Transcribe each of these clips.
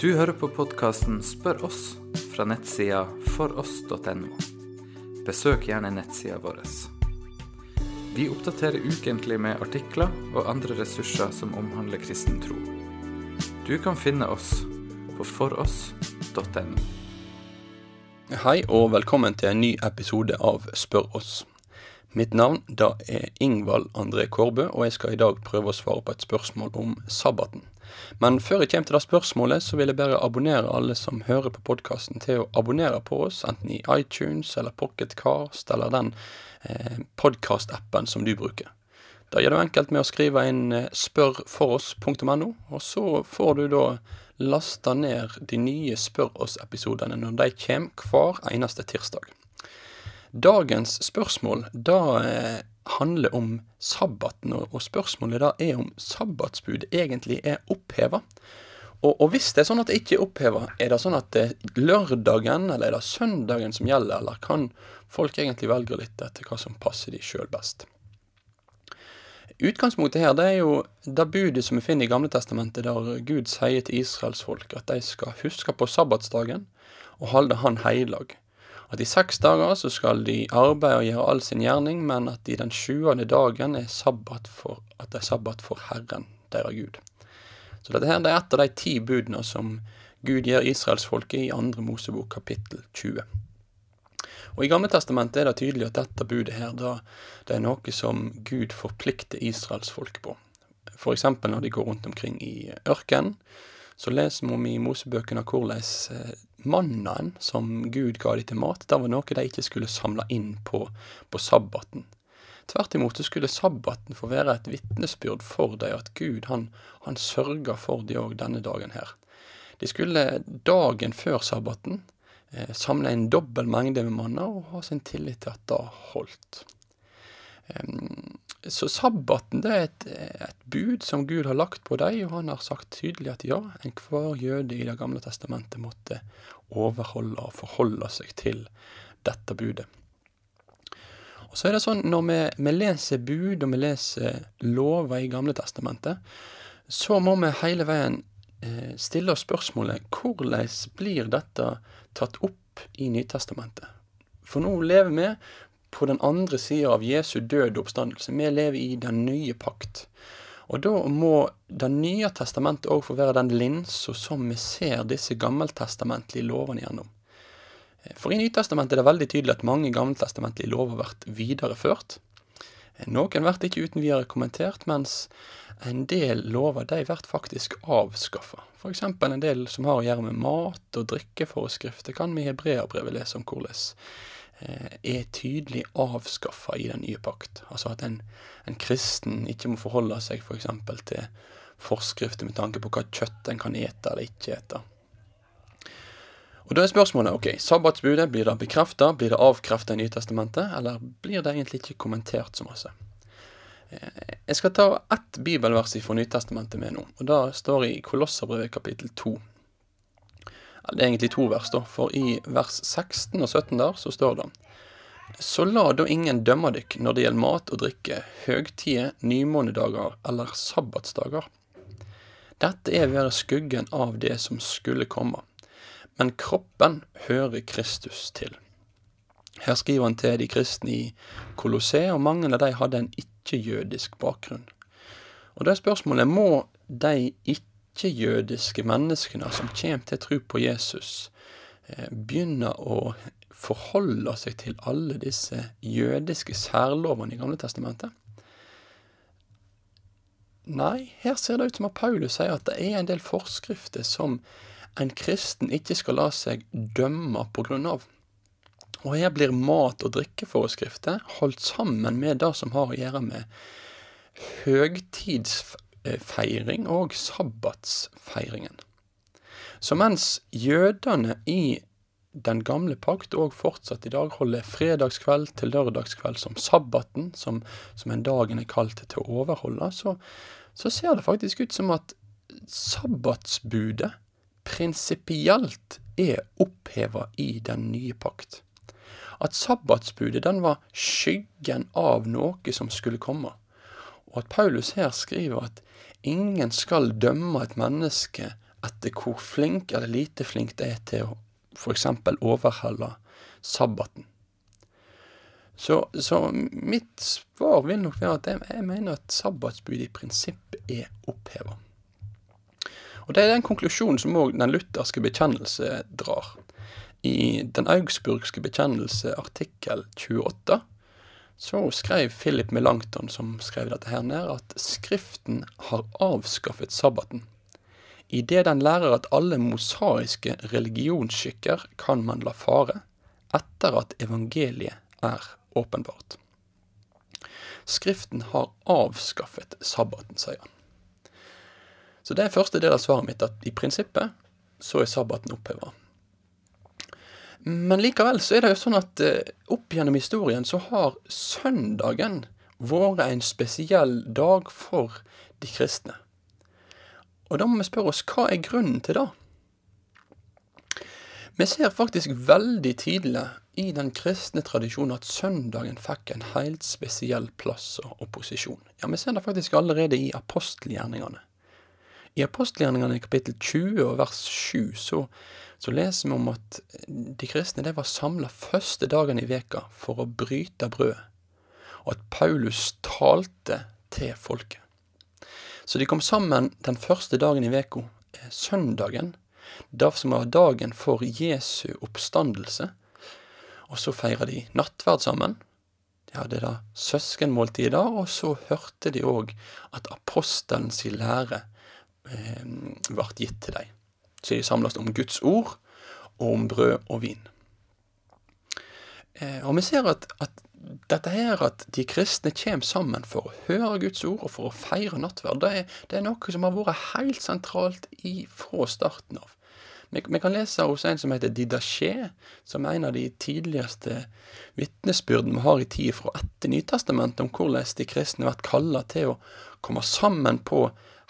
Du hører på podkasten Spør oss fra nettsida foross.no. Besøk gjerne nettsida vår. Vi oppdaterer ukentlig med artikler og andre ressurser som omhandler kristen tro. Du kan finne oss på foross.no. Hei og velkommen til en ny episode av Spør oss. Mitt navn da er Ingvald André Kårbø, og jeg skal i dag prøve å svare på et spørsmål om sabbaten. Men før jeg kommer til det spørsmålet, så vil jeg bare abonnere alle som hører på podkasten, til å abonnere på oss, enten i iTunes eller Pocketcast eller den eh, podkast-appen som du bruker. Da gjør du enkelt med å skrive inn eh, spørfoross.no, og så får du da lasta ned de nye Spør oss-episodene når de kommer hver eneste tirsdag. Dagens spørsmål da eh, handler om sabbaten, og spørsmålet da er om sabbatsbud egentlig er oppheva. Og, og, hvis det er sånn at det ikke er oppheva, er det sånn at det er lørdagen eller er det søndagen som gjelder, eller kan folk egentlig velge litt etter hva som passer de sjøl best? Utgangspunktet her det er jo det budet som vi finner i Gamle Testamentet, der Gud sier til Israels folk at de skal huske på sabbatsdagen og holde han heilag at i seks dager så skal de arbeide og gjøre all sin gjerning, men at i den sjuende dagen er sabbat for, at det er sabbat for Herren, deres Gud. Så dette her det er et av de ti budene som Gud gir israelsfolket i andre Mosebok kapittel 20. Og I Gamle Testamentet er det tydelig at dette budet her, da, det er noe som Gud forplikter israelsfolket på. F.eks. når de går rundt omkring i ørkenen, så leser vi om i Mosebøkene hvordan eh, mannaen som Gud ga dem til mat, det var noe de ikke skulle samle inn på, på sabbaten. Tvert imot skulle sabbaten få være et vitnesbyrd for dem at Gud han, han sørga for dem òg denne dagen her. De skulle dagen før sabbaten eh, samle en dobbel mengde med manna og ha sin tillit til at det holdt. Um, så sabbaten det er et, et, bud som Gud har lagt på dem, og han har sagt tydelig at ja, enhver jøde i Det gamle testamentet måtte overholde og forholde seg til dette budet. Og så er det sånn, Når vi, vi leser bud og vi leser lover i Gamle testamentet, så må vi hele veien eh, stille oss spørsmålet hvordan blir dette tatt opp i Nytestamentet? For nå lever vi på den andre sida av Jesu død og oppstandelse. Vi lever i den nye pakt. Og da må Det nye testamentet òg få være den linsa som vi ser disse gammeltestamentlige lovene gjennom. For i Nytestamentet er det veldig tydelig at mange gammeltestamentlige lover vært videreført. Noen blir ikke uten videre kommentert, mens en del lover de blir faktisk avskaffa. F.eks. en del som har å gjøre med mat og drikkeforskrifter, kan vi i Hebreabrevet lese om hvordan er tydelig avskaffa i den nye pakt. Altså at en, en kristen ikke må forholde seg f.eks. For til forskrifter med tanke på hva kjøtt en kan ete eller ikke ete. Og Da er spørsmålet ok, sabbatsbudet, blir det bekrefta, blir det avkrefta i Nytestamentet, eller blir det egentlig ikke kommentert så masse? Eh, jeg skal ta ett bibelvers fra Nytestamentet med nå, og det står i Kolosserbrevet kapittel 2. Det er egentlig to vers, da, for i vers 16 og 17 der så står det Så la da ingen dømme dykk når det gjelder mat og drikke, høgtider, nymånedager eller sabbatsdager. Dette er ved skuggen av det som skulle komme, men kroppen hører Kristus til. Her skriver han til de kristne i Kolosseum, og mange av de hadde en ikke-jødisk bakgrunn. Og da er spørsmålet må de ikke ikke-jødiske menneskene som kommer til tro på Jesus, eh, begynner å forholde seg til alle disse jødiske særlovene i Gamle testamentet? Nei, her ser det ut som at Paulus sier at det er en del forskrifter som en kristen ikke skal la seg dømme på grunn av. Og her blir mat- og drikkeforskrifter holdt sammen med det som har å gjøre med høgtids feiring og sabbatsfeiringen. Så mens jødene i den gamle pakt og fortsatt i dag holder fredagskveld til lørdagskveld som sabbaten, som, som en dagen er kalt til å overholde, så, så ser det faktisk ut som at sabbatsbudet prinsipielt er oppheva i den nye pakt. At sabbatsbudet den var skyggen av noe som skulle komme. Og at Paulus her skriver at Ingen skal dømme et menneske etter hvor flink eller lite flink det er til å f.eks. overholde sabbaten. Så, så, mitt svar vil nok være at jeg, jeg mener at sabbatsbudet i prinsipp er oppheva. Og det er den konklusjonen som òg den lutherske bekjennelse drar. I Den augsburgske bekjennelse artikkel 28 så skrev Philip Melanchthon, som skrev dette her ned, at Skriften har avskaffet sabbaten. I det den lærer at alle mosaiske religionsskikker kan man la fare, etter at evangeliet er åpenbart. Skriften har avskaffet sabbaten, sier han. Så det er første del av svaret mitt, at i prinsippet så er sabbaten oppheva. Men likevel så er det jo sånn at eh, opp gjennom historien så har søndagen vært en spesiell dag for de kristne. Og da må vi spørre oss hva er grunnen til det? Vi ser faktisk veldig tidlig i den kristne tradisjonen at søndagen fikk en helt spesiell plass og posisjon. Ja, vi ser det faktisk allerede i apostelgjerningene. I apostelgjerningene i kapittel 20 og vers 7 så, så leser vi om at de kristne de var samla første dagen i veka for å bryte brødet, og at Paulus talte til folket. Så de kom sammen den første dagen i veka, eh, søndagen, det som var dagen for Jesu oppstandelse. Og så feira de nattverd sammen. De hadde da søskenmåltid da, og så hørte de òg at apostelens lære eh, ble gitt til dem. Så de samles om Guds ord og om brød og vin. Eh, og vi ser at, at dette her at de kristne kommer sammen for å høre Guds ord og for å feire nattverd, det er, det er noe som har vært helt sentralt i, fra starten av. Vi, vi, kan lese hos en som heter Didaché, som er en av de tidligste vitnesbyrdene vi har i tida fra etter Nytestamentet, om hvordan de kristne blir kalla til å komme sammen på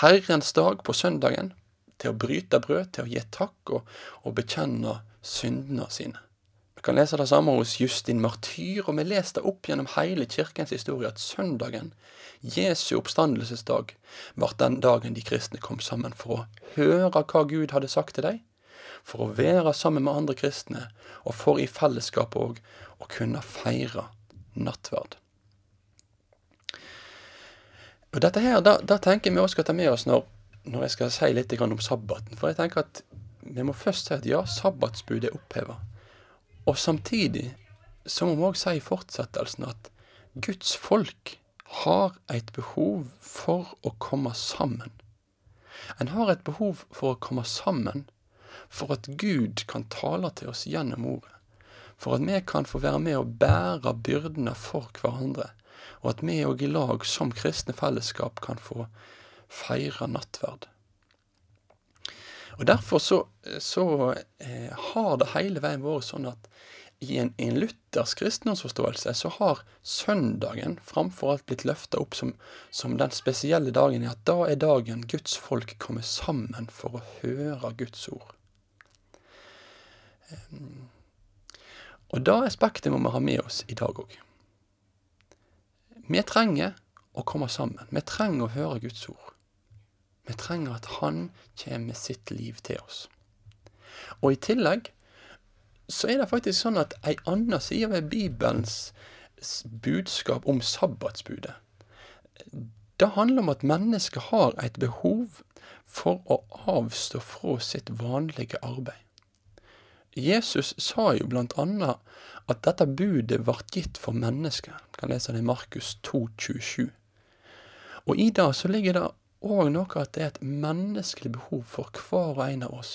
Herrens dag, på søndagen, til å bryte brød, til å gi takk og, og bekjenne syndene sine. Vi kan lese det samme hos Justin Martyr, og vi leser det opp gjennom hele kirkens historie at søndagen, Jesu oppstandelsesdag, var den dagen de kristne kom sammen for å høre hva Gud hadde sagt til dem, for å være sammen med andre kristne, og for i fellesskap òg å kunne feire nattverd. Og dette her, da, da tenker vi også skal ta med oss når, når jeg skal si litt om sabbaten. For jeg tenker at vi må først si at ja, sabbatsbudet er oppheva. Og samtidig så må vi òg si i fortsettelsen at Guds folk har et behov for å komme sammen. En har et behov for å komme sammen for at Gud kan tale til oss gjennom ordet. For at vi kan få være med og bære byrdene for hverandre. Og at vi òg i lag som kristne fellesskap kan få feire nattverd. Og Derfor så, så eh, har det hele veien vært sånn at i en, en luthersk kristendomsforståelse så har søndagen framfor alt blitt løfta opp som, som, den spesielle dagen i at da er dagen Guds folk kommer sammen for å høre Guds ord. Um, og det aspektet må vi ha med oss i dag òg. Vi trenger å komme sammen. Vi trenger å høre Guds ord. Vi trenger at Han kommer med sitt liv til oss. Og i tillegg så er det faktisk sånn at ei anna side ved Bibelens budskap om sabbatsbudet, det handler om at mennesket har et behov for å avstå fra sitt vanlige arbeid. Jesus sa jo blant annet at dette budet ble gitt for mennesker. Jeg kan lese det i Markus 2, 27. Og i det så ligger det òg noe at det er et menneskelig behov for hver og en av oss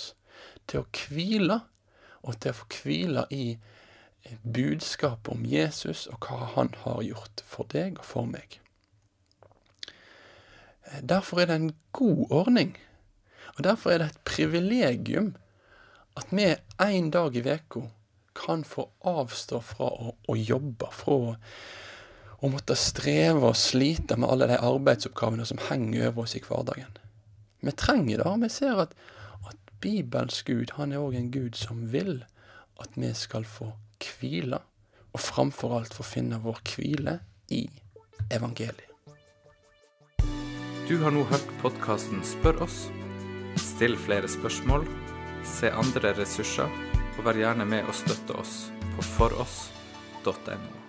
til å hvile, og til å få hvile i budskapet om Jesus og hva han har gjort for deg og for meg. Derfor er det en god ordning, og derfor er det et privilegium at vi en dag i veka kan få avstå fra å, å jobbe, fra å å måtte streve og slite med alle de arbeidsoppgavene som henger over oss i hverdagen. Vi trenger det. Vi ser at, at Bibelens Gud han er òg en Gud som vil at vi skal få hvile, og framfor alt få finne vår hvile i evangeliet. Du har nå hørt podkasten Spør oss. Still flere spørsmål, se andre ressurser, og vær gjerne med og støtte oss på foross.no.